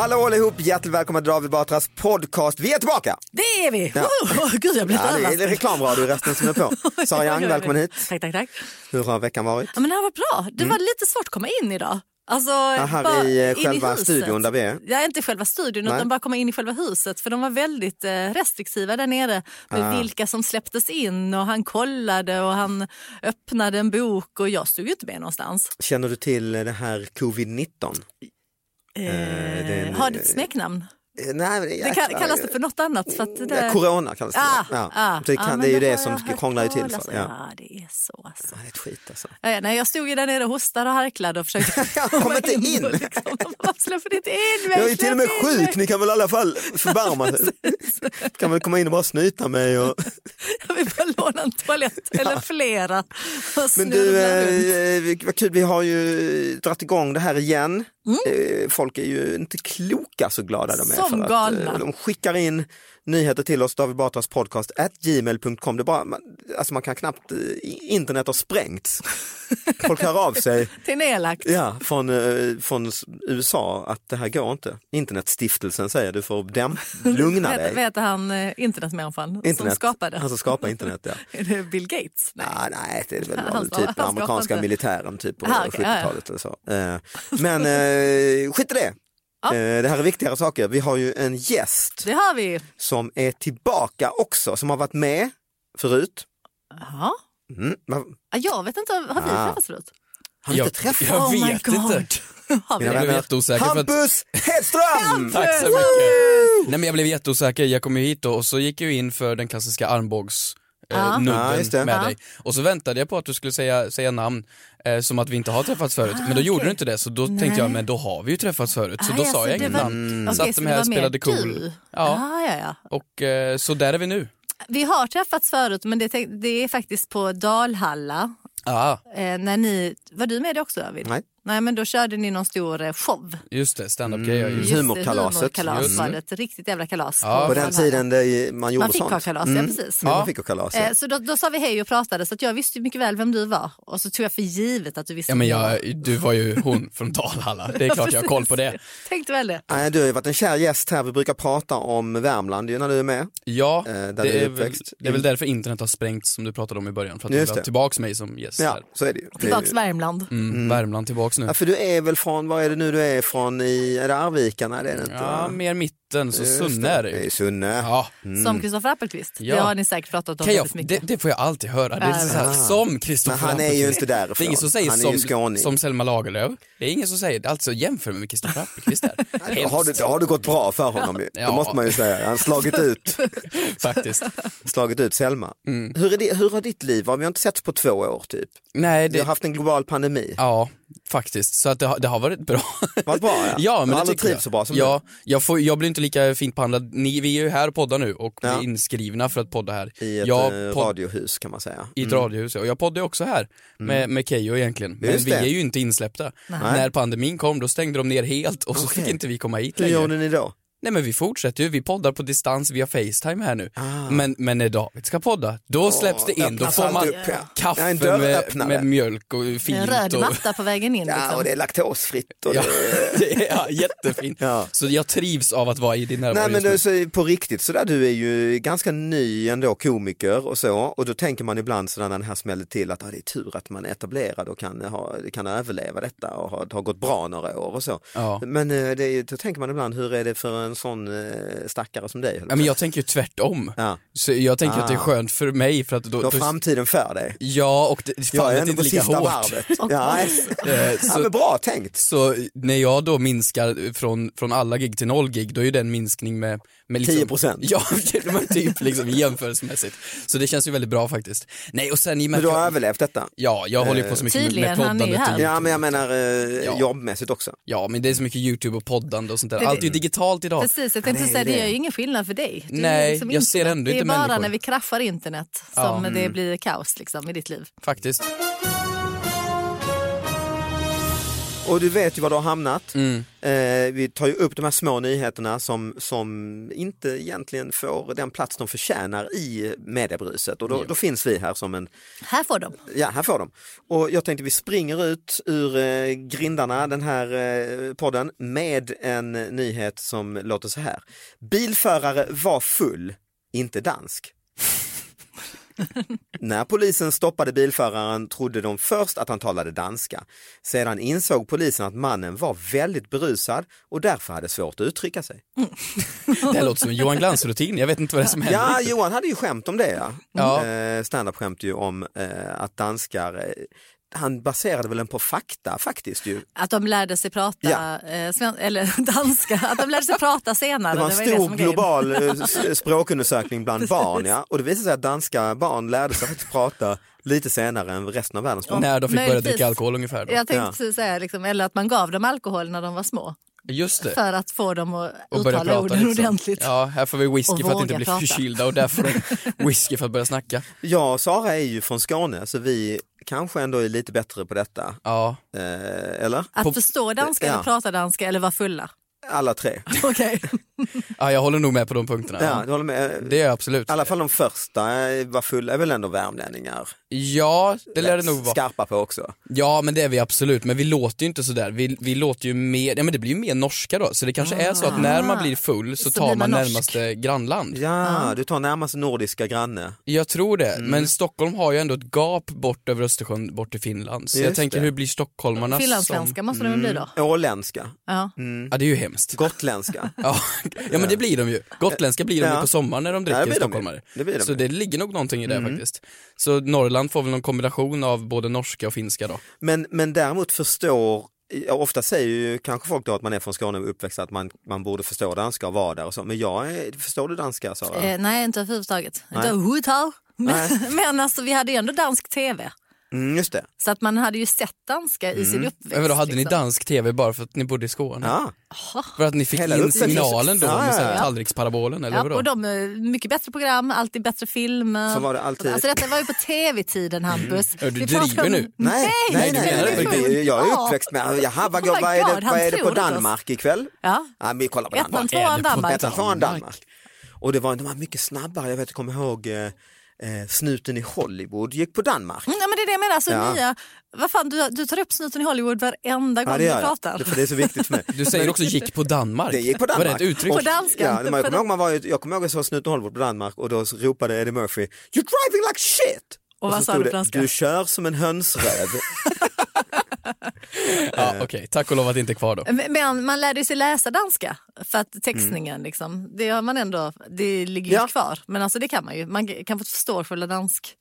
Hallå allihop, hjärtligt välkomna till David Batras podcast. Vi är tillbaka! Det är vi! Ja. Oh, gud, jag blir Ja, det är reklamradio resten som är på. Sara Young, välkommen hit. Tack, tack, tack. Hur har veckan varit? Ja, men det här var bra. Det var lite svårt att komma in idag. Alltså, Ja, här bara i, eh, in själva huset. studion där vi är? Ja, inte själva studion Nej. utan bara komma in i själva huset. För de var väldigt eh, restriktiva där nere med Ah. vilka som släpptes in och han kollade och han öppnade en bok och jag stod ju inte med någonstans. Känner du till det här covid-19? Eh, en- har det ett smeknamn? Eh, Nej, Det jäklar. kan, kallas det för något annat? För att det corona kallas det. Ah, ja. ah, det, ah, kan, men det är ju det som krånglar till för. om. Ja. Ja, det är så alltså. Ja, det är ett skit alltså. Ja, nej, jag stod ju där nere och hostade och harklade och försökte Jag kommer inte in. Liksom, inte in mig? Jag är till och med sjuk, ni kan väl i alla fall förbarma er. Kan väl komma in och bara snyta mig och... Jag vill bara låna en toalett eller flera. Men du, eh, vad kul, vi har ju dragit igång det här igen. Mm. Eh, Folk är ju inte kloka så glada de är. Som för att, galna. eh, de skickar in nyheter till oss, David Batras podcast, at gmail.com. Det är bara, man, alltså man kan knappt, eh, internet har sprängts. Folk hör av sig Till nedlagt. ja, från, eh, från USA att det här går inte. Internetstiftelsen säger du får däm, lugna dig. vet han eh, internetmänniskan som Internet, skapade? Han som skapade internet, ja. Är det Bill Gates? Nej. Ah, nej, det är väl Han- han typ skapade amerikanska inte. militären typ på Aha, okej, 70-talet eller så. Men eh, skit i det. Ja. Eh, Det här är viktigare saker. Vi har ju en gäst Det har vi. som är tillbaka också, som har varit med förut. Jaha. Mm. Ja, Jag vet inte, har vi Ah. träffats förut? Har vi Jag- inte träffat? jag oh my vet God. inte. Jag blev jätteosäker för att- Hampus Hedström! Tack så mycket. Nej men jag blev jätteosäker, jag kom ju hit då och så gick jag in för den klassiska armbågs Ja. nubben Ja, med Ja. dig. Och så väntade jag på att du skulle säga, säga namn eh, som att vi inte har träffats förut. Men då gjorde du inte det så då tänkte jag, men då har vi ju träffats förut. Så Ah, då ja, sa jag inget var- namn. Okej, Satt så de det här var och spelade cool. Ja, Ah, ja, ja. och eh, så där är vi nu. Vi har träffats förut men det, det är faktiskt på Dalhalla. Ja, Eh, när ni, var du med det också David? Nej. Nej men då körde ni någon stor eh, show. just det, stand-up-grejer. Mm. just Humorkalaset. Humorkalas Just var det. ett riktigt jävla kalas. Ja. På den Dalhalla. tiden det, man gjorde Man fick sånt. ha kalas, ja precis. Ja. Man fick ha kalas, ja. Eh, Så då, då sa vi hej och pratade så att jag visste mycket väl vem du var. Och så tog jag för givet att du visste Ja men vem jag, du var ju hon från Dalhalla, det är klart jag har koll på det. Tänkte väl det. Nej, Du har ju varit en kär gäst här, vi brukar prata om Värmland ju när du är med. Ja, Eh, där det du är är, väl, det är väl därför internet har sprängts som du pratade om i början. För att du vill ha tillbaks mig som gäst Ja, här. så är det ju. Tillbaks Värmland. Mm, Värmland tillbaks nu. Ja, för du är väl från, vad är det nu du är från i, är det Arvika? Nej det är det inte. Ja, mer mitt vatten, så Just Sunne är det Det är ju. Sunne. Ja. Som Kristoffer Appelqvist. Ja. Det har ni säkert pratat om Kan jag, väldigt det, mycket. det får jag alltid höra. Det är så här, som Kristoffer Men han är ju inte därifrån. Det är ingen som säger Han är ju som, som Selma Lagerlöf. Det är ingen som säger, alltså jämför med Kristoffer Appelqvist där. Då har, det, då har det gått bra för honom ju. Ja. Det måste man ju säga. Han har slagit ut, Faktiskt. slagit ut Selma. Mm. Hur, är det, hur har ditt liv varit? Vi har inte setts på två år typ. Nej, Vi har det, haft en global pandemi. ja, faktiskt. Så att det, har, det har varit bra. Varit bra ja. Ja, Jag men jag. trivts så bra som ja, jag, får, jag blir inte lika fint behandlad. Ni, vi är ju här och poddar nu och Ja. vi är inskrivna för att podda här. du. I ett jag eh, podd- radiohus kan man säga. I ett radiohus, ja. och jag poddar också här med, med Keyyo egentligen. Men Just vi det. är ju inte insläppta. När pandemin kom då stängde de ner helt och så Okej. fick inte vi komma hit Hur längre. gjorde ni då? Nej men vi fortsätter ju, vi poddar på distans via Facetime här nu. Ah. Men, men när David ska podda, då släpps det in, då får man upp, ja. kaffe Ja, en med, med mjölk och En fint. röd och... matta på vägen in. Ja, Liksom. och det är laktosfritt. Och Ja, det... är ja, jättefint. Ja. Så jag trivs av att vara i din närvaro Nej men du, så på riktigt sådär, du är ju ganska ny ändå komiker och så och då tänker man ibland sådär när den här smäller till att ah, det är tur att man är etablerad och kan, ha, kan överleva detta och ha, det har gått bra några år och så. Ja. Men eh, det då tänker man ibland, hur är det för en sån eh, stackare som dig? Ja, men jag tänker ju tvärtom. Ja. Så jag tänker att det är Ah. skönt för mig för att då, Du har framtiden för dig. Ja, och det, Jag är fallet är inte på lika sista hårt. Ja, Eh, ja, så- men bra tänkt. Så när jag då minskar från, från alla gig till noll gig, då är det en minskning med, med liksom, 10%. Ja, men typ liksom jämförelsemässigt. Så det känns ju väldigt bra faktiskt. Nej och sen i med Men du har jag, överlevt detta? Ja, jag håller ju på så mycket med, Tydligen, med ju poddandet. och- Ja men jag menar eh, Ja. jobbmässigt också. Ja, men det är så mycket YouTube och poddande och sånt där. Det- Allt är ju digitalt idag. Precis, jag tänkte Ja, det är säga det det. gör ju ingen skillnad för dig. Du Nej, liksom jag ser ändå Det är inte bara människor. när vi kraschar internet Ja. som det Mm. blir kaos liksom, i ditt liv. Faktiskt. Och du vet ju var du har hamnat. Mm. Eh, vi tar ju upp de här små nyheterna som, som inte egentligen får den plats de förtjänar i mediebruset och då, då finns vi här som en, Här får de. ja här får de. Och jag tänkte vi springer ut ur eh, grindarna den här eh, podden med en nyhet som låter så här. Bilförare var full, inte dansk. När polisen stoppade bilföraren trodde de först att han talade danska. Sedan insåg polisen att mannen var väldigt berusad och därför hade svårt att uttrycka sig. Det här låter som en Johan Glans-rutin, jag vet inte vad det är som händer. Ja, Johan hade ju skämt om det. Ja. Ja. Eh, Standup-skämt ju om eh, att danskar, eh, han baserade väl den på fakta faktiskt ju. Att de lärde sig prata, Ja. eh, sven- eller danska, att de lärde sig prata senare. Det var en det stor som grejen. global eh, s- språkundersökning bland barn ja. och det visade sig att danska barn lärde sig faktiskt prata lite senare än resten av världens barn. När de fick börja dricka alkohol ungefär. Då. Jag tänkte Ja. säga, liksom, eller att man gav dem alkohol när de var små. Just det. För att få dem att och uttala prata orden liksom. ordentligt. Ja, här får vi whisky för att inte bli prata. förkylda och där får de whisky för att börja snacka. Jag och Sara är ju från Skåne så vi kanske ändå är lite bättre på detta. Ja, Eh, eller? Att På- förstå danska Ja. eller prata danska eller vara fulla. Alla tre. Okej. Ja jag håller nog med på de punkterna. Ja, du håller med. Det är jag absolut. I alla fall de första var fulla är väl ändå värmlänningar. Ja, det lär det nog vara. Skarpa på också. Ja, men det är vi absolut, men vi låter ju inte sådär. Vi, vi låter ju mer, ja men det blir ju mer norska då, så det kanske är så att när man blir full så, Så tar man närmaste grannland. Ja, du tar närmast nordiska granne. Jag tror det, Mm. men Stockholm har ju ändå ett gap bort över Östersjön, bort till Finland. Så jag Just tänker det. hur blir stockholmarna Finlandssvenska som... måste de väl bli då? Åländska, Ja. Ja det är ju hemskt. gotländska. Ja, ja men det blir de ju. Gotländska blir de ju Ja. på sommaren när de Ja, dricker de ju. stockholmare. Det blir de så ju. Mm. det ligger nog någonting i det faktiskt. Så Norrland får väl någon kombination av både norska och finska då. Men, men däremot förstår, ja, ofta säger ju kanske folk då att man är från Skåne och uppväxt att man, man borde förstå danska och vara där och så. Men jag är, förstår du danska Sara? Eh, nej, inte överhuvudtaget. Inte överhuvudtaget. Men, men alltså, vi hade ju ändå dansk tv. Mm, just det. Så att man hade ju sett danska i sin uppväxt. Men vadå, hade ni liksom. dansk tv bara för att ni bodde i Skåne? Ja. För att ni fick Hela in signalen då med ja, så här tallriksparabolen eller Ja, vadå? och de är mycket bättre program, alltid bättre filmer. Så var det alltid. Alltså detta var ju på tv-tiden Hampus. Ja, du driver om- nu. Nej, nej, nej, nej, nej, jag är uppväxt med, jaha vad, Oh vad, är, God, det, vad är det på. Danmark ikväll? Ja. Ja, vi kollar på Ettan, Danmark. tvåan, det på Danmark. Ettan, tvåan, Danmark. Danmark. Och det var, de var mycket snabbare, jag vet, jag kommer ihåg eh, Snuten i Hollywood gick på Danmark. Mm, ja, men det är det jag menar. Alltså, Ja. nya, vad fan, du, du tar upp snuten i Hollywood varenda gång Ja, det du gör pratar. Det- för det är så viktigt för mig. Du säger också gick på Danmark. Det gick på Var det Danmark. ett uttryck? På danska. Ja, jag kommer ihåg man var, jag kommer ihåg jag såg Snuten i Hollywood på Danmark och då ropade Eddie Murphy You're driving like shit! Och vad så sa du på danska? Du kör som en hönsröv. Ja, Okej, tack och lov att det inte är kvar då. Men- man lärde sig läsa danska för att textningen Mm. liksom, det har man ändå, det ligger ju Ja. kvar. Men alltså det kan man ju, man kan få förstå fulla dansk.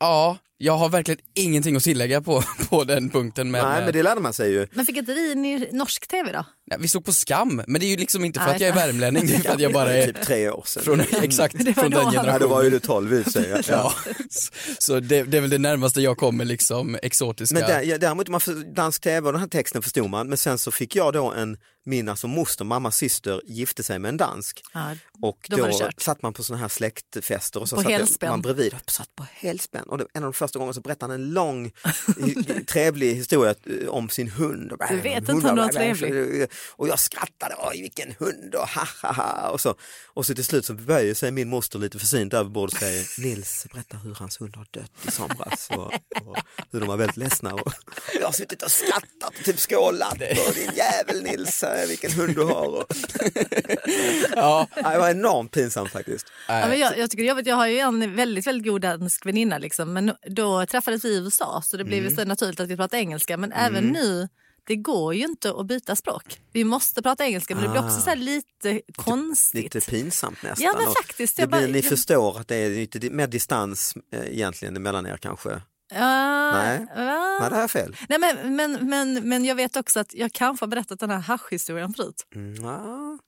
Ja, jag har verkligen ingenting att tillägga på, på den punkten. Med, Nej men det lärde man sig ju. Men fick inte vi in i norsk tv då? Nej, vi såg på Skam, men det är ju liksom inte för Nej, att jag är värmlänning, det är för att jag bara är typ tre år sedan. från, exakt, Det var från då den han- Ja, generationen. då var ju du tolv i sig. Ja. Ja, så det, det är väl det närmaste jag kommer liksom exotiska. Men där, ja, däremot man för dansk tv och den här texten förstod man, men sen så fick jag då en, min alltså moster, mammas syster gifte sig med en dansk Ja, och Då satt man på sådana här släktfester och så På satt helspänn. man bredvid, satt på helspänn och det, en av de första gångerna så berättade han en lång trevlig historia eh, om sin hund. Du vet inte om det var trevlig. Och jag skrattade, oj vilken hund och ha ha ha och så. Och så till slut så böjer sig min moster lite försynt över bordet och säger Nils berätta hur hans hund har dött i somras och, och hur de var väldigt ledsna. Och jag har suttit och skrattat och typ skålat och din jävel Nils, eh, vilken hund du har. Och... Ja, Det var enormt pinsamt faktiskt. Ja, men jag, jag tycker är jobbigt. Jag har ju en väldigt, väldigt god dansk väninna liksom, men då träffades vi i USA så det blev Mm. så naturligt att vi pratade engelska. Men även nu, det går ju inte att byta språk. Vi måste prata engelska men det blir också så här lite konstigt. Ah. Lite pinsamt nästan. Ja, men Och faktiskt, Det blir, bara- ni jag- förstår att det är lite mer distans eh, egentligen mellan er kanske? Ja, Nej. det här är fel. Nej, men, men, men, men jag vet också att jag kanske har berättat den här haschhistorien förut. Mm.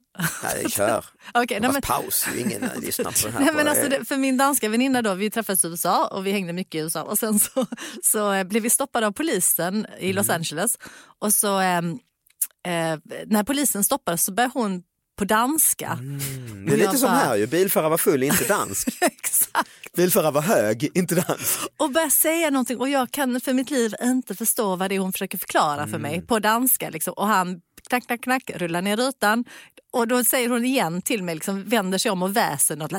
Nej, kör. Okej, nej, Fast men, paus, ju ingen eh, lyssnar på det här. nej, men alltså, det, för min danska väninna då, vi träffades i USA och vi hängde mycket i USA och sen så, så eh, blev vi stoppade av polisen i Los Mm. Angeles och så ehm, eh, när polisen stoppades så började hon på danska. Mm, det är lite jag som bara- här ju, bilförare var full, inte dansk. Exakt. Bilförare var hög, inte dansk. och börjar säga någonting och jag kan för mitt liv inte förstå vad det är hon försöker förklara för mig på danska. Liksom. Och han knack, knack, knack, rullar ner rutan och då säger hon igen till mig, liksom, vänder sig om och väser något.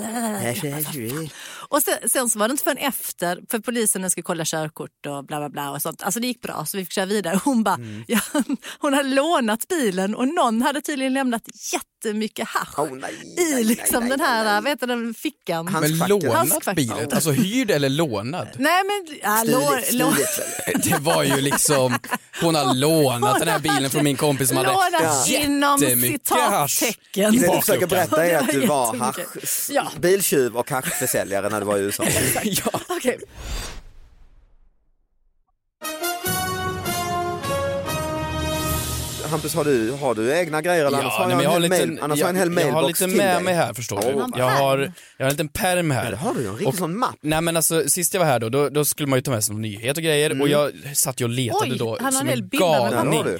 Och sen, sen så var det inte förrän efter, för polisen skulle kolla körkort och bla bla bla och sånt. Alltså det gick bra så vi fick köra vidare. Hon bara, ja, hon hade lånat bilen och någon hade tydligen lämnat jättemycket hasch Oh, nej, i nej, liksom nej, den nej, här, nej. vad heter den, fickan. Men lånat bilen, alltså hyrd eller lånad? Nej men, ja, lå, Stiligt, lå, stiligt. Det var ju liksom, hon har lånat den här bilen från min kompis som hade jättemycket hasch citattecken. i Det du försöker berätta är att du var hasch, Ja. biltjuv och haschförsäljare när du var i USA. ja. Okej. Hampus, har du, har du egna grejer? Eller annars Ja, har nej, jag, en jag har hel lite, mail, annars har jag en hel jag har mailbox lite med dig. mig här förstår du. Jag har, jag har en liten perm här. Ja, det har du en riktig Och- sån mapp. Nej men alltså sist jag var här då, då, då skulle man ju ta med sig någon nyhet och grejer och jag satt ju och letade Oj, då han har som en en en galning. har du.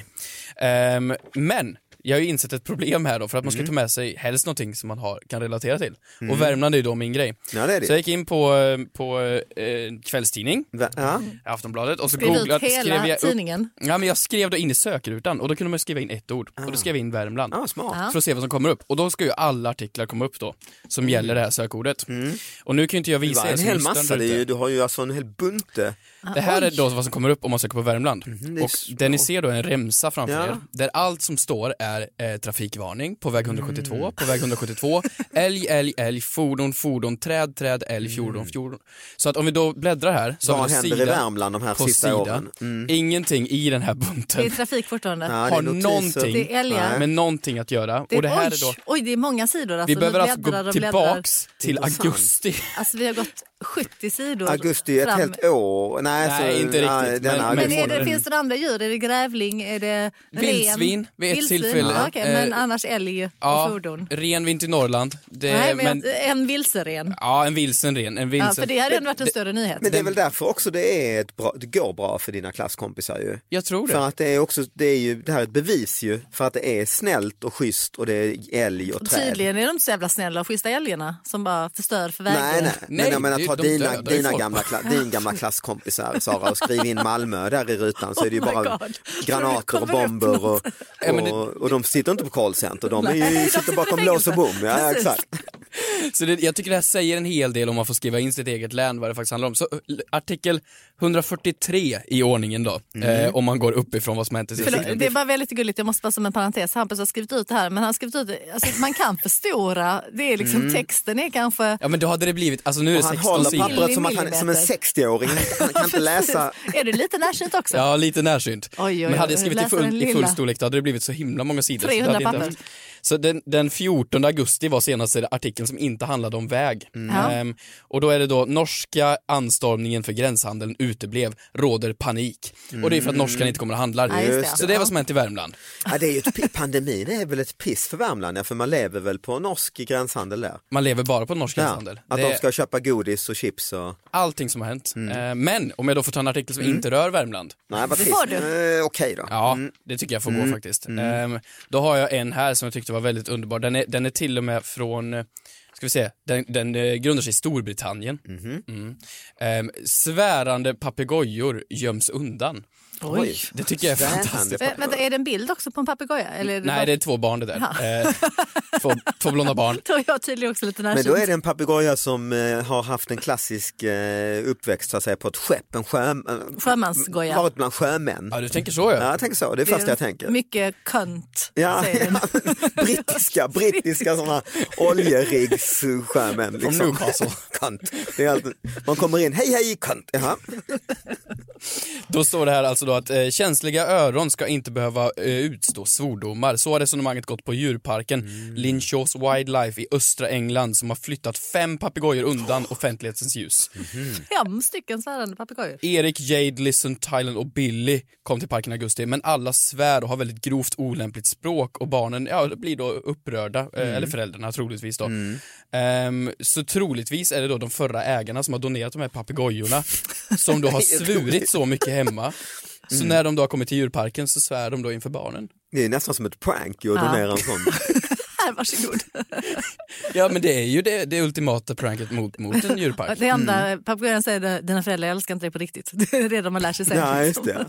Ehm, men jag har ju insett ett problem här då för att man ska Mm. ta med sig helst någonting som man har, kan relatera till. Och Värmland är ju då min grej. Ja, det är det. Så jag gick in på, på eh, kvällstidning, Va- Ja. Aftonbladet och så Skriv ut googlade, skrev hela jag upp, tidningen. ja men jag skrev då in i sökrutan och då kunde man skriva in ett ord och då skrev jag in Värmland. Ah, smart. För att se vad som kommer upp. Och då ska ju alla artiklar komma upp då, som gäller det här sökordet. Och nu kan ju inte jag Det visa var er en som hel lyssnar massa, där det är ute. ju, du har ju alltså en hel bunte. Det här är då vad som kommer upp om man söker på Värmland. det är och så- det ni ser då är en remsa framför Ja. er, där allt som står är eh, trafikvarning på väg 172, på väg 172, älg, älg, älg, fordon, fordon, träd, träd, älg, fordon, fordon. Så att om vi då bläddrar här, så Vad har vi då händer i sida Värmland de här på sista sida, åren? Mm. ingenting i den här Det är bunten trafik fortfarande. Ja, har någonting med någonting att göra. Det, och det här oj, är då, oj, det är många sidor. Alltså, vi behöver alltså gå tillbaks till augusti. Alltså vi har gått 70 sidor. Augusti, ett fram. helt år. Nej, Nej, så, inte nej, riktigt, men- Men är det, finns det andra djur? Är det grävling? Är det Vildsvin ren? vid ett Vildsvin? tillfälle. Ja, okej, men Eh, annars älg och Ja, fordon. renvint i Norrland. Det, Nej, men, men, en vilseren. ja, en vilsen ren. En vilsen. Ja, för det hade ändå varit en större nyhet. Men det är väl därför också det, är ett bra, det går bra för dina klasskompisar ju. Jag tror det. För att det är också, det är ju, det här är ett bevis ju, för att det är snällt och schysst och det är älg och träd. Tydligen är de inte så jävla snälla och schyssta älgarna som bara förstör för vägar. Nej, nej, Nej, men jag menar ta de dina, dina gamla, din gamla klasskompisar Sara och skriv in Malmö där i rutan så är det ju Oh bara God. granater och bomber och. Ja, det- och, och de sitter inte på callcenter, de är ju, sitter bakom lås och bom. Ja, exakt. Så det, jag tycker det här säger en hel del om man får skriva in sitt eget län, vad det faktiskt handlar om. Så eh, artikel 143 i ordningen då, eh, om man går uppifrån vad som hänt i Förlåt, det är bara väldigt gulligt, jag måste bara som en parentes, Hampus har skrivit ut det här men han har skrivit ut, alltså, man kan förstora, det är liksom, texten är kanske Ja men då hade det blivit, alltså nu är det Och han 16 håller sidor. pappret som, att han, som en Millimeter. 60-åring, han kan inte läsa. Är du lite närsynt också? Ja, lite närsynt. Oj, oj, oj. Men hade jag skrivit i full, i full storlek då hade det blivit så himla många sidor. 300 Så det hade inte papper. Så den, den 14 augusti var senaste artikeln som inte handlade om väg. Ja. Ehm, och då är det då norska anstormningen för gränshandeln uteblev, råder panik. Och det är för att norskan inte kommer att handla. Det. Så det är vad som hänt i Värmland. Ja, det är ju ett, pandemin är väl ett piss för Värmland, ja, för man lever väl på norsk gränshandel där. Man lever bara på norsk Ja, gränshandel. att Det de ska köpa godis och chips och... allting som har hänt. Ehm, men om jag då får ta en artikel som inte rör Värmland. Nej, vad Det får du. Eh, Okej då. Ja, det tycker jag får gå faktiskt. Ehm, då har jag en här som jag tyckte var väldigt underbar. Den är, den är till och med från, eh, ska vi se, den, den eh, grundar sig i Storbritannien. Mm. Ehm, svärande papegojor göms undan. Oj. Det tycker jag är fantastiskt. Vä- Vänta, är det en bild också på en papegoja? Nej, bara- det är två barn det där. Eh, två, två blonda barn. Då är jag tydligen också lite Men närsynt. då är det en papegoja som eh, har haft en klassisk eh, uppväxt så att säga på ett skepp, en sjö, eh, Sjömansgoja. varit bland sjömän. Ja, du tänker så ja. Ja, jag tänker så, det är det första jag tänker. Mycket könt, Ja, ja, brittiska, brittiska sådana oljerigssjömän. Liksom. Newcastle. Alltid, man kommer in, hej hej kant. Jaha. Då står det här alltså då att eh, känsliga öron ska inte behöva eh, utstå svordomar. Så har resonemanget gått på djurparken Mm. Linshaw's Wildlife i östra England som har flyttat fem papegojor undan offentlighetens ljus. Fem stycken svärande papegojor. Erik, Jade, Listen, Tylen och Billy kom till parken i augusti men alla svär och har väldigt grovt olämpligt språk och barnen ja, blir då upprörda, eh, Mm. eller föräldrarna troligtvis då. Ehm, så troligtvis är det då de förra ägarna som har donerat de här papegojorna som då har svurit så mycket hemma. Så Mm. när de då har kommit till djurparken så svär de då inför barnen. Det är nästan som ett prank att Ja. donera en sån. Här, varsågod. Ja men det är ju det, det ultimata pranket mot, mot en djurpark. Det enda papegojan säger, dina föräldrar älskar inte dig på riktigt. Det är det de har lärt sig sen. Ja, just det.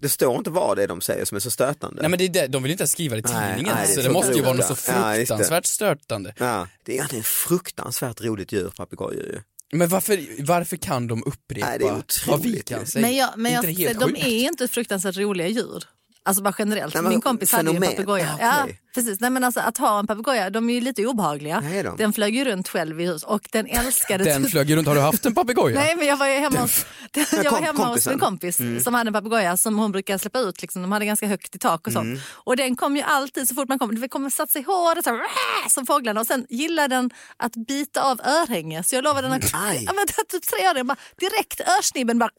Det står inte vad det är de säger som är så stötande. Nej men det är det, de vill inte ens skriva det i tidningen nej, det är så det så måste ju vara något så fruktansvärt. Ja, stötande. Ja, det är ett fruktansvärt roligt djur, papegojor ju. Men varför, varför kan de upprepa Nej, det är vad vi kan säga? Men, jag, men inte jag, helt de sjukt? är inte fruktansvärt roliga djur. Alltså bara generellt. Nej, men Min kompis hade ju en papegoja. Ja, Ja, okej. Precis. Nej, men alltså, att ha en papegoja, de är ju lite obehagliga. Nej, de? Den flög ju runt själv i hus och den älskade Den typ- flög ju runt, har du haft en papegoja? Nej men jag var ju hemma hos, jag var kom- hemma hos en kompis som hade en papegoja som hon brukar släppa ut. Liksom. De hade ganska högt i tak och sånt. Och den kom ju alltid så fort man kom, det kommer satt sig i håret så här, "Rah!" som fåglarna och sen gillar den att bita av örhänge. Så jag lovade den att, Aj. ja, men, typ tre öron, bara, direkt örsnibben bara.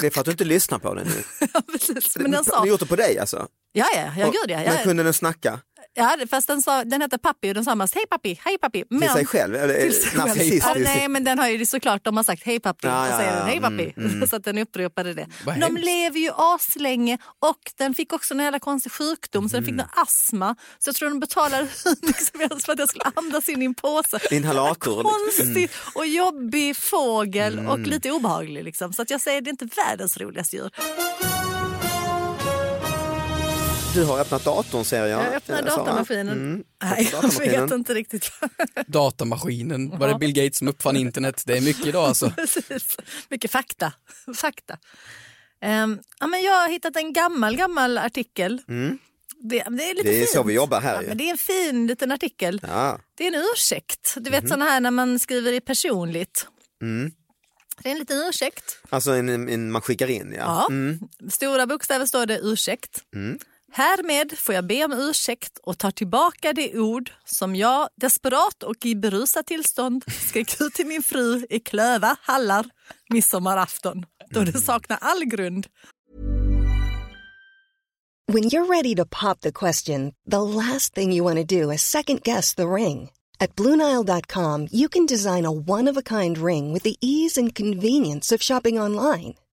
Det är för att du inte lyssnar på den nu. Ja, precis. Men den sa, gjort det på dig alltså? ja ja, ja gud ja. Men ja. kunde den snacka ja fast den, sa, den hette Pappi och den sa mest hej pappi, hej pappi. till sig själv? Eller till sig själv. Ja, nej men den har ju såklart, de har sagt hej pappi Ja, och ja, säger ja. den hej Mm, pappi. Så att den upprepade det. Vad De hemskt. lever ju aslänge och den fick också en jävla konstig sjukdom så den Mm. fick någon astma. Så jag tror de betalade hur mycket som helst för att jag skulle andas in i en påse. Inhalator. liksom. Konstig och jobbig fågel och Mm. lite obehaglig. Liksom. Så att jag säger det är inte världens roligaste djur. Du har öppnat datorn ser jag. Jag öppnar eh, datamaskinen. Mm. Nej, jag vet inte riktigt. Datamaskinen, var det Bill Gates som uppfann internet? Det är mycket idag alltså. Precis. Mycket fakta. fakta. Ehm, ja, men jag har hittat en gammal, gammal artikel. Det, det är lite Det är fint. så vi jobbar här ja, men Det är en fin liten artikel. Ja. Det är en ursäkt. Du vet sådana här när man skriver i personligt. Mm. Det är en liten ursäkt. Alltså en, en, man skickar in ja. Ja. Stora bokstäver står det ursäkt. Härmed får jag be om ursäkt och tar tillbaka det ord som jag desperat och i berusat tillstånd skrek ut till min fru i Klöva hallar midsommarafton då det saknar all grund. When you're ready to pop the question, the last thing you want to do is second guess the ring. At Bluenile.com, you can design a one of a kind ring with the ease and convenience of shopping online.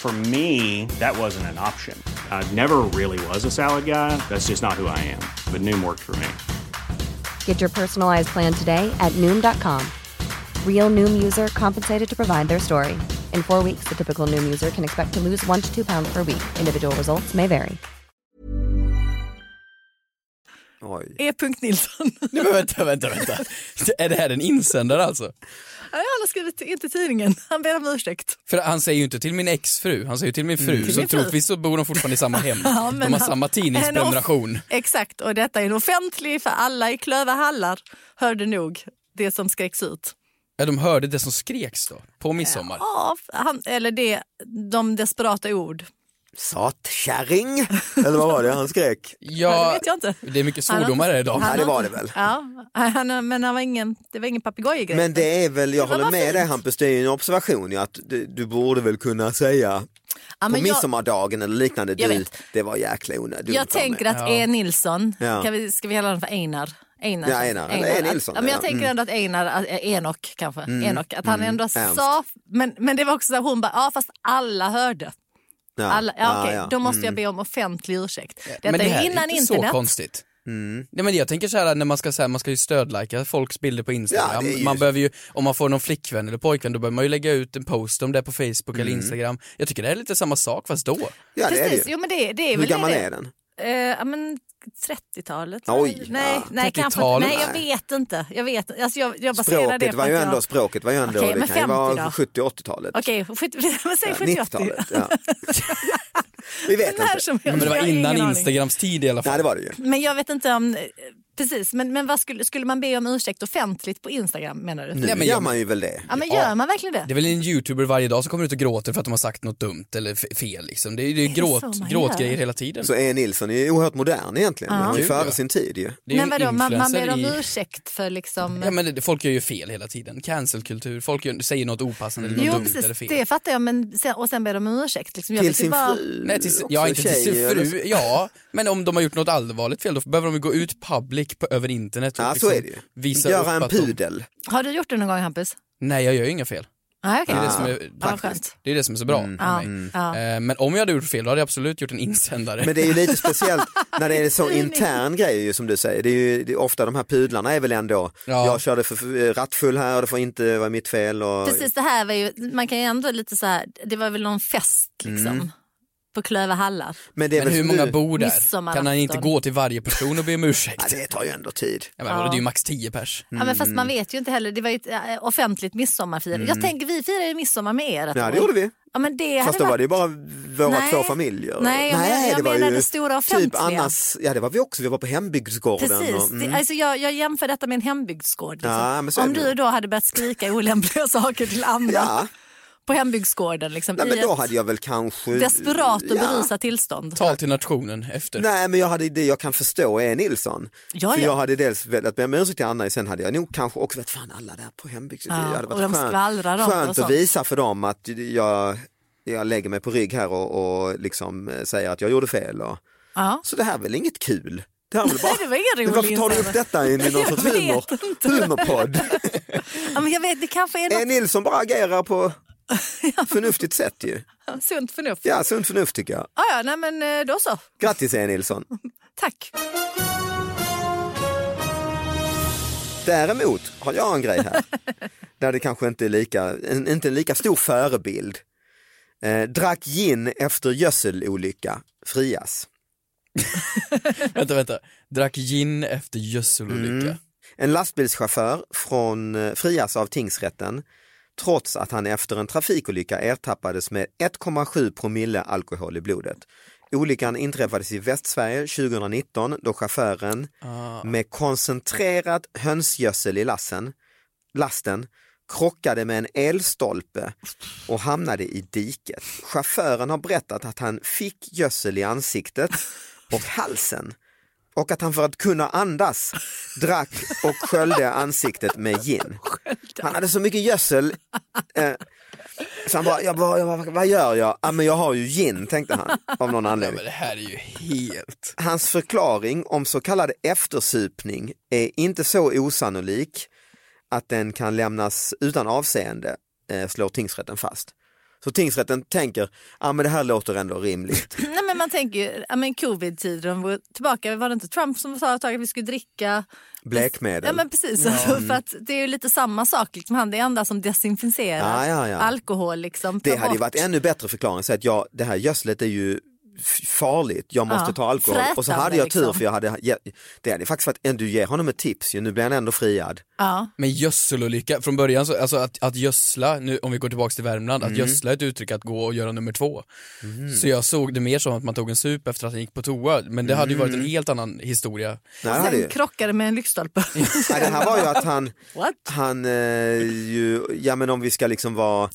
For me, that wasn't an option. I never really was a salad guy. That's just not who I am. But Noom worked for me. Get your personalized plan today at Noom.com. Real Noom user compensated to provide their story. In four weeks, the typical Noom user can expect to lose one to two pounds per week. Individual results may vary. Oj. E. Nilsson. Nej, men vänta, vänta, vänta. Är det här en insändare alltså? Han har skrivit in till tidningen. Han ber om ursäkt. För han säger ju inte till min exfru, han säger till min fru. Till så troligtvis så bor de fortfarande i samma hem. Ja, de har han- samma tidningsprenumeration. Off- Exakt, och detta är en offentlig för alla i Klöverhallar hörde nog det som skreks ut. Ja, de hörde det som skreks då, på midsommar. Ja, han, eller det, de desperata ord. Satkärring, eller vad var det han skrek? Ja, det vet jag inte. Det är mycket svordomar här idag. han Ja, det var det väl. Ja, han, men han var ingen, det var ingen papegojgrej. Men det är väl, jag håller med dig Hampus, det är en observation ju att du, du borde väl kunna säga Ja, på men jag- midsommardagen eller liknande, du, det var jäkla onödigt. Jag tänker att E. Nilsson, Ja. kan vi, ska vi kalla honom för Einar? Einar, Ja, Einar. Eller E. Nilsson, Ja, men jag ja. tänker Mm. ändå att Einar, att- eh, Enok kanske, Mm. Enok, att han Mm. ändå sa, men, men det var också så här, hon bara, ja fast alla hörde. Ja. Alla, ja, ja. Då måste jag Mm. be om offentlig ursäkt. Detta Men det här är innan är inte internet. så konstigt. Mm. Nej, men jag tänker så här när man ska, så här, man ska ju stödlajka folks bilder på Instagram. Ja, ju- Man behöver ju, om man får någon flickvän eller pojkvän då behöver man ju lägga ut en post om det på Facebook eller Mm. Instagram. Jag tycker det är lite samma sak fast då. Ja, det är det Precis, ju. jo men det, det är Hur väl gammal det. är den? Ja, men 30-talet? Oj, nej, ja. nej, kanske, 30-talet? nej, jag vet inte. Jag vet alltså jag, jag baserar det Språket på var ju att jag- ändå, språket var ju ändå, Okej, det kan ju 50 vara då? 70 80-talet. Okej, skit- men säg Ja, 70 90-talet, ja. Vi vet inte. Men det var innan. Instagrams tid i alla fall. Nej, det var det ju. Men jag vet inte om, precis, men, men vad skulle, skulle man be om ursäkt offentligt på Instagram menar du? Nu Ja, men gör man ju väl det. Ja men gör man verkligen det? Det är väl en youtuber varje dag som kommer ut och gråter för att de har sagt något dumt eller fel liksom. Det är, det är gråt, gråtgrejer hela tiden. Så E. Nilsson är ju oerhört modern egentligen. Han är ju före ja. sin tid ju. Det är ju Men en vadå, man, man ber om i- ursäkt för liksom... Ja men det, folk gör ju fel hela tiden. Cancelkultur, folk gör, säger något opassande eller något jo dumt eller precis, fel. det fattar jag men sen, och sen ber de om ursäkt. Liksom. Jag Till ju sin bara, fru? Nej, till, ja, inte till sin eller fru, ja. Men om de har gjort något allvarligt fel då behöver de ju gå ut public på, över internet och Ja, liksom så är det ju. visa Göra en att de- pudel. Har du gjort det någon gång Hampus? Nej, jag gör ju inga fel. Nej, okej. Det är det Ah, som är praktiskt. Det är det som är så bra Mm. med mig. Eh, Men om jag hade gjort fel då hade jag absolut gjort en insändare. Men det är ju lite speciellt när det är så intern grej ju, som du säger. Det är ju det är ofta de här pudlarna är väl ändå, Ja. jag körde för, för rattfull här och det får inte vara mitt fel. Och, Precis det här var ju, man kan ju ändå lite så här, det var väl någon fest liksom. På Klöverhallar. Men, det är Men hur många du- bor där? Kan han inte gå till varje person och be om Ja, ursäkt? det tar ju ändå tid. Ja, men, Ja. Det är ju max 10 pers. Ja, men fast man vet ju inte heller, det var ju ett äh, offentligt midsommarfirande. Jag tänker vi firade ju midsommar med er. Mm. Ja det gjorde vi. Ja, men det Fast då var varit... det ju bara våra Nej. två familjer. Nej, jag menar- jag det var menar ju det stora Typ offentliga. annars, ja det var vi också, vi var på hembygdsgården. Precis, Och, mm. det, alltså jag, jag jämför detta med en hembygdsgård. Liksom. Ja, men så är Om du då hade börjat skrika olämpliga saker till andra ja. På hembygdsgården. Liksom, Nej, men då hade jag väl kanske... desperat och ja. berusat tillstånd. Tal till nationen efter. Nej men jag hade det jag kan förstå är Nilsson. Ja, För ja. jag hade dels velat be om ursäkt till Anna, sen hade jag nog kanske också vet fan alla där på hembygds... Ja, det hade och de varit skönt, och skönt sånt. att visa för dem att jag, jag lägger mig på rygg här och, och liksom eh, säger att jag gjorde fel. Och, Ja. så det här är väl inget kul? Det här är bara... Nej, det var ingen rolig Varför tar du upp detta i någon Jag sorts humor, humorpodd? Ja, men jag vet, det kanske är Är något Nilsson bara agerar på förnuftigt sätt ju. sunt förnuft. Ja, sunt förnuft tycker jag. Ja, ja, nej, men eh, då så. Grattis E. Nilsson. Tack. Däremot har jag en grej här, där det kanske inte är lika, en, inte en lika stor förebild. Eh, drack gin efter gödselolycka, frias. Vänta, vänta. Drack gin efter gödselolycka. Mm. En lastbilschaufför från eh, frias av tingsrätten trots att han efter en trafikolycka ertappades med 1,7 promille alkohol i blodet. Olyckan inträffades i Västsverige 2019 då chauffören med koncentrerad hönsgödsel i lassen, lasten krockade med en elstolpe och hamnade i diket. Chauffören har berättat att han fick gödsel i ansiktet och halsen och att han för att kunna andas drack och sköljde ansiktet med gin. Han hade så mycket gödsel. Eh, Så han bara, jag bara, jag bara vad gör jag? Ja, men jag har ju gin, tänkte han av någon anledning. men det här är ju helt... Hans förklaring om så kallad eftersupning är inte så osannolik att den kan lämnas utan avseende, eh, slår tingsrätten fast. Så tingsrätten tänker, ja men det här låter ändå rimligt. Nej, men man tänker ju, ja, men covid-tider, de var tillbaka, var det inte Trump som sa ett tag att vi skulle dricka Blekmedel. Ja men precis, alltså, för att det är ju lite samma sak. Liksom. Han är det enda som desinficerar Ja, ja, ja. alkohol. Liksom, Det hade ju varit ännu bättre förklaring, så att jag, det här gödslet är ju farligt, jag måste Ja, ta alkohol. Och så frätande, hade jag tur liksom. för jag hade, det hade faktiskt varit, du ger honom ett tips ju, nu blir han ändå friad. Ja. Men gödselolycka, från början så, alltså att, att gödsla, nu, om vi går tillbaka till Värmland, Mm. att gödsla är ett uttryck att gå och göra nummer två. Så jag såg det mer som att man tog en sup efter att han gick på toa, men det hade ju varit en helt annan historia. Nej, Sen ju- krockade med en lyktstolpe. Nej, det här var ju att han, What? han eh, ju, ja men om vi ska liksom vara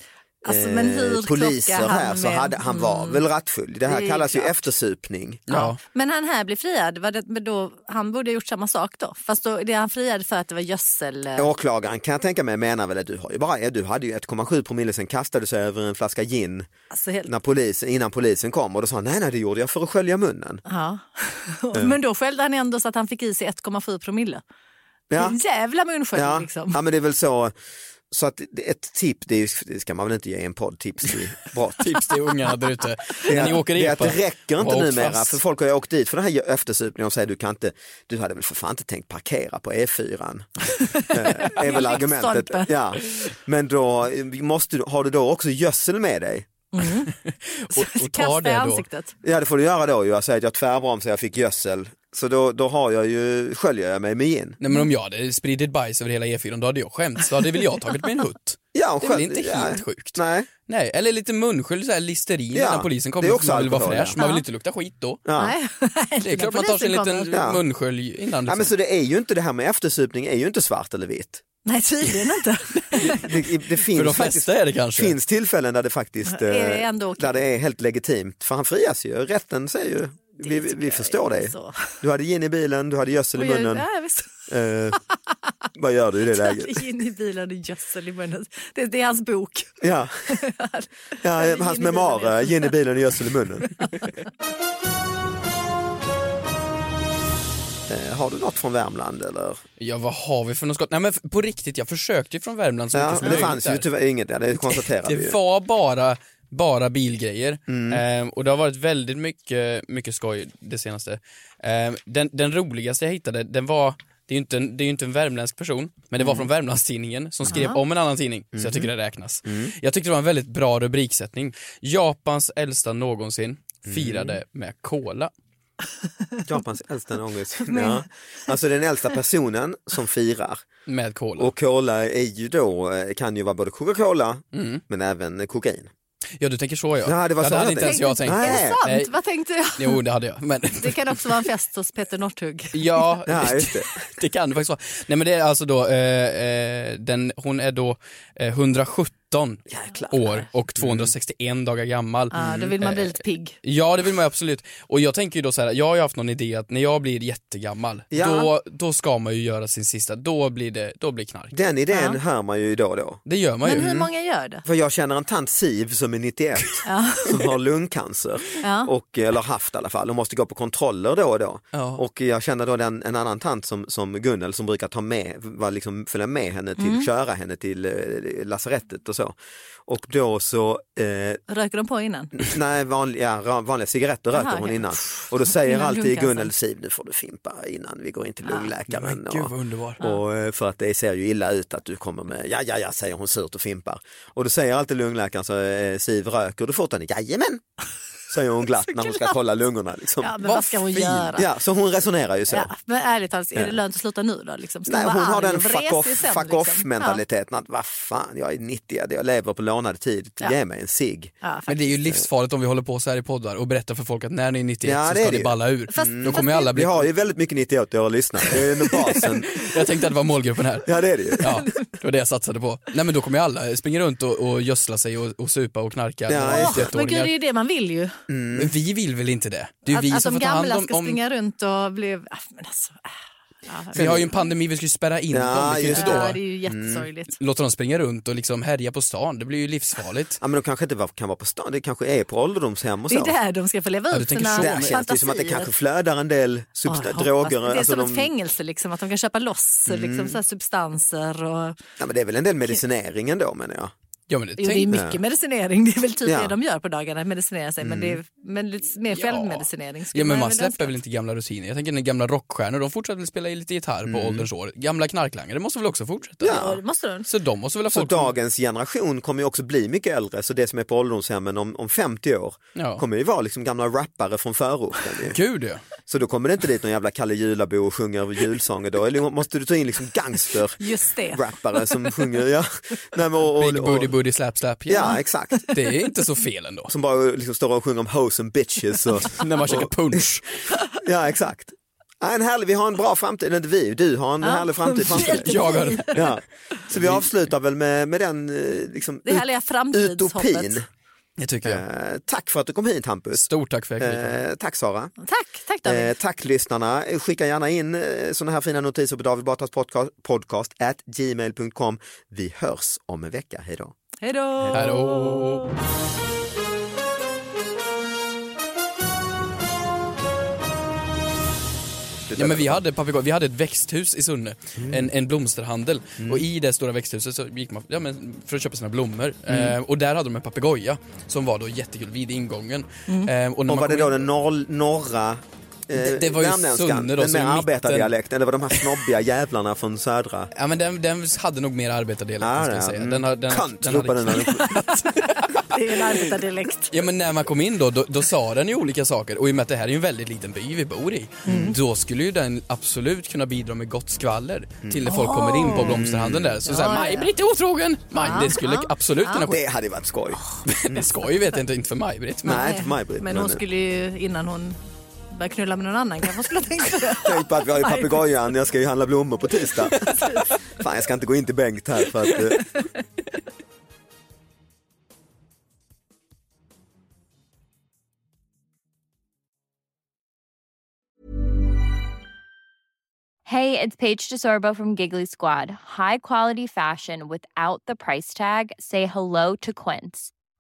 Alltså, men hur poliser här så hade, han var Mm. väl rattfull. Det här Det kallas ju klart. eftersupning. Ja. Men han här blir friad, var det, men då, han borde ha gjort samma sak då. Fast då, det han friade för att det var gödsel... eh, Åklagaren kan jag tänka mig menar väl att du har ju bara, du hade ju 1,7 promille sen kastade du sig över en flaska gin Alltså helt, när polisen, innan polisen kom och då sa han nej nej det gjorde jag för att skölja munnen. ja. men då skällde han ändå så att han fick i sig 1,7 promille. Ja. Jävla munskölj Ja, liksom. ja men det är väl så, så att ett tips, det, är, det ska man väl inte ge en podd, tips till brott. Tips till ungarna där ute. Det är, ni åker det är att det räcker inte numera, fast. för folk har ju åkt dit för den här eftersupningen och säger du kan inte, du hade väl för fan inte tänkt parkera på E4. Eh, är väl argumentet. Ja. Men då måste, du- har du då också gödsel med dig? och, och tar det då. ansiktet. Ja det får du göra då ju, jag säger att jag tvärbromsade, jag fick gödsel. Så då, då har jag ju, sköljer jag mig med gin. Nej men om jag hade spridit bajs över hela E4 då hade jag skämts, då hade väl jag tagit mig en hutt. Ja, Det är väl inte ja. helt sjukt? Nej. Nej, eller lite munskölj, så här listerin Ja, innan polisen det är kommer, också för man vill vara fräsch, ja. man vill inte lukta skit då. Ja. Nej, Det är klart man tar sig en liten. Ja. munskölj innan. Ja, men så det är ju inte det här med eftersupning är ju inte svart eller vitt. Nej, tydligen inte. Det, det finns För de faktiskt är det kanske. finns tillfällen där det faktiskt Är det eh, ändå okej? där det är helt legitimt. För han frias ju, rätten säger ju, vi, vi, förstår dig. Så. Du hade gin i bilen, du hade gödsel i Och jag- munnen. Ja, visst. Eh, vad gör du i det läget? In i bilen och gödsel i munnen. Det, det är hans bok. Ja, ja Gin hans memoarer, gin i bilen och gödsel i munnen. Eh, har du något från Värmland eller? Ja vad har vi för något skott? Nej men på riktigt, jag försökte ju från Värmland så Ja, mycket som det fanns ju tyvärr inget, ja, det konstaterar vi ju. Det var bara, bara bilgrejer Mm. Ehm, och det har varit väldigt mycket, mycket skoj det senaste. Ehm, den, den roligaste jag hittade, den var det är ju inte en, det är inte en värmländsk person, men det var Mm. från Värmlandstidningen som skrev om en annan tidning, så jag tycker Mm. det räknas. Jag tyckte det var en väldigt bra rubriksättning. Japans äldsta någonsin firade Mm. med cola. Japans äldsta någonsin. Ja. Alltså den äldsta personen som firar. Med cola. Och cola är ju då, eh, kan ju vara både Coca-Cola men även kokain. Ja du tänker så ja. Ja, det var så hade jag inte ens tänkte. jag tänkt. Nej. Är det sant? Nej. Vad tänkte jag? Jo det hade jag. Men Det kan också vara en fest hos Peter Northug. Ja, Ja, just det. det kan det faktiskt vara. Nej men det är alltså då, eh, eh, den, hon är då eh, 117 Jäklar. år och 261 dagar gammal. Ja, då vill man bli lite pigg. Ja det vill man absolut. Och jag tänker ju då så här, jag har ju haft någon idé att när jag blir jättegammal, Ja. då, då ska man ju göra sin sista, då blir det, då blir knark. Den idén hör man ju då och då. Det gör man Men ju. hur många gör det? För jag känner en tant Siv som är 91 som har lungcancer. Ja. Och, eller haft i alla fall och måste gå på kontroller då och då. Ja. Och jag känner då den, en annan tant som, som Gunnel som brukar ta med, var liksom, följa med henne till, köra henne till eh, lasarettet och så. Och då så, eh, Röker de på innan? nej vanliga, vanliga cigaretter Aha, röker hon okej. innan. Och då säger Innan alltid. Gunnel Siv, nu får du fimpa innan vi går in till lungläkaren. Men gud och- och eh, för att det ser ju illa ut att du kommer med, ja ja ja säger hon surt och fimpar. Och då säger alltid lungläkaren så eh, Siv röker du fortfarande? Jajamän! Säger hon glatt när hon ska kolla lungorna. Liksom. Ja, men vad ska hon fint. göra? Ja, så hon resonerar ju så. Ja, men ärligt talat, är det lönt att sluta nu då? Liksom? Nej, hon har den fuck off, sen, fuck liksom? off mentaliteten att vad fan, jag är 90, jag lever på lånad tid, Ja. ge mig en cigg. Ja, ja, Men det är ju livsfarligt om vi håller på så här i poddar och berättar för folk att när ni är 91 Ja, så ska det det balla ur. Fast- Då kommer alla Vi bli... har ju väldigt mycket 91-åriga lyssnare, det är basen. Jag tänkte att det var målgruppen här. Ja det är det ju. Ja, det var det jag satsade på. Nej men då kommer ju alla springa runt och, och gödsla sig och, och supa och knarka. Ja, med just det. 91-åringar. Men gud, det är ju det man vill ju. Men vi vill väl inte det? Det är ju vi Att, att som de får ta hand gamla om... ska om... springa runt och bli... Ah, Men alltså, ah. Vi har ju en pandemi, vi ska ju spärra in Ja, dem. Inte Ja, då Mm. det är ju jättesorgligt. låta dem springa runt och liksom härja på stan. Det blir ju livsfarligt. Ja men de kanske inte kan vara på stan, det kanske är på ålderdomshem och Det så. är där de ska få leva Ja, ut sina. Där men- känns det som att det fantasier. kanske flödar en del Ja, substa- jag hoppas droger. Det är alltså som de- ett fängelse, liksom, att de kan köpa loss liksom, så här substanser. Och... ja, men det är väl en del medicinering ändå menar jag. Ja, men det, Jo, det är mycket medicinering, det är väl typ Ja. det de gör på dagarna, medicinera sig. Men det är men lite mer självmedicinering. ja, men man släpper väl inte gamla rutiner. Jag tänker den gamla rockstjärnor, de fortsätter väl spela lite gitarr på ålderns år. Gamla knarklangare måste väl också fortsätta? Ja, det måste de. Så de måste väl ha Så folk dagens generation kommer ju också bli mycket äldre, så det som är på ålderdomshemmen om, om 50 år Ja. kommer ju vara liksom gamla rappare från förorten. Gud ja. Så då kommer det inte dit någon jävla Kalle Julabo och sjunger julsånger då, eller måste du ta in liksom gangster-rappare som sjunger, ja. Nej, men, och, och, Big booty slap slap. Ja, exakt. Det är inte så fel ändå. Som bara liksom står och sjunger om hoes and bitches. Och, När man käkar punch. ja, exakt. Ja, en härlig, vi har en bra framtid, eller inte vi, du har en härlig framtid framför dig. Jag har det. Ja. Så vi avslutar väl med, med den eh, liksom, Det härliga utopin. Det tycker jag. Eh, tack för att du kom hit Hampus. Stort tack för att jag. Eh, tack Sara. Tack, tack David. Eh, tack lyssnarna. Skicka gärna in eh, sådana här fina notiser på David Batras podcast, podcast at gmail.com. Vi hörs om en vecka. Hej då. Hej då! Hej då! Ja, men vi hade, papegoj, vi hade ett växthus i Sunne, en, en blomsterhandel. Och i det stora växthuset så gick man ja, men för att köpa sina blommor. Eh, och där hade de en papegoja som var då jättekul vid ingången. Eh, och när Och man var det då in- den norr, norra Det- det var ju Sunne då, den med i mitten- arbetardialekten, eller var de här snobbiga jävlarna från södra? Ja men den, den hade nog mer arbetardialekt Ah, ska jag ja. säga. Mm. Den, har- den, Kant, den ropade den. Det är en arbetardialekt. Ja men när man kom in då, då, då sa den ju olika saker och i och med att det här är ju en väldigt liten by vi bor i, Mm. då skulle ju den absolut kunna bidra med gott skvaller till när folk kommer in på blomsterhandeln där. Så Ja, såhär, ja. Maj-Britt är otrogen! Maj, det skulle ja, absolut ja. kunna ske. Det hade varit skoj. Det ska ju vet jag inte, inte för Maj-Britt. Men... Nej, inte för Maj-Britt. Men hon skulle ju innan hon började knulla med någon annan kanske skulle på det. Tänk på att vi har ju papegojan, jag ska ju handla blommor på tisdag. Fan, jag ska inte gå in till Bengt här för att... eh, Hey, it's Paige DeSorbo from Giggly Squad. High quality fashion without the price tag. Say hello to Quince.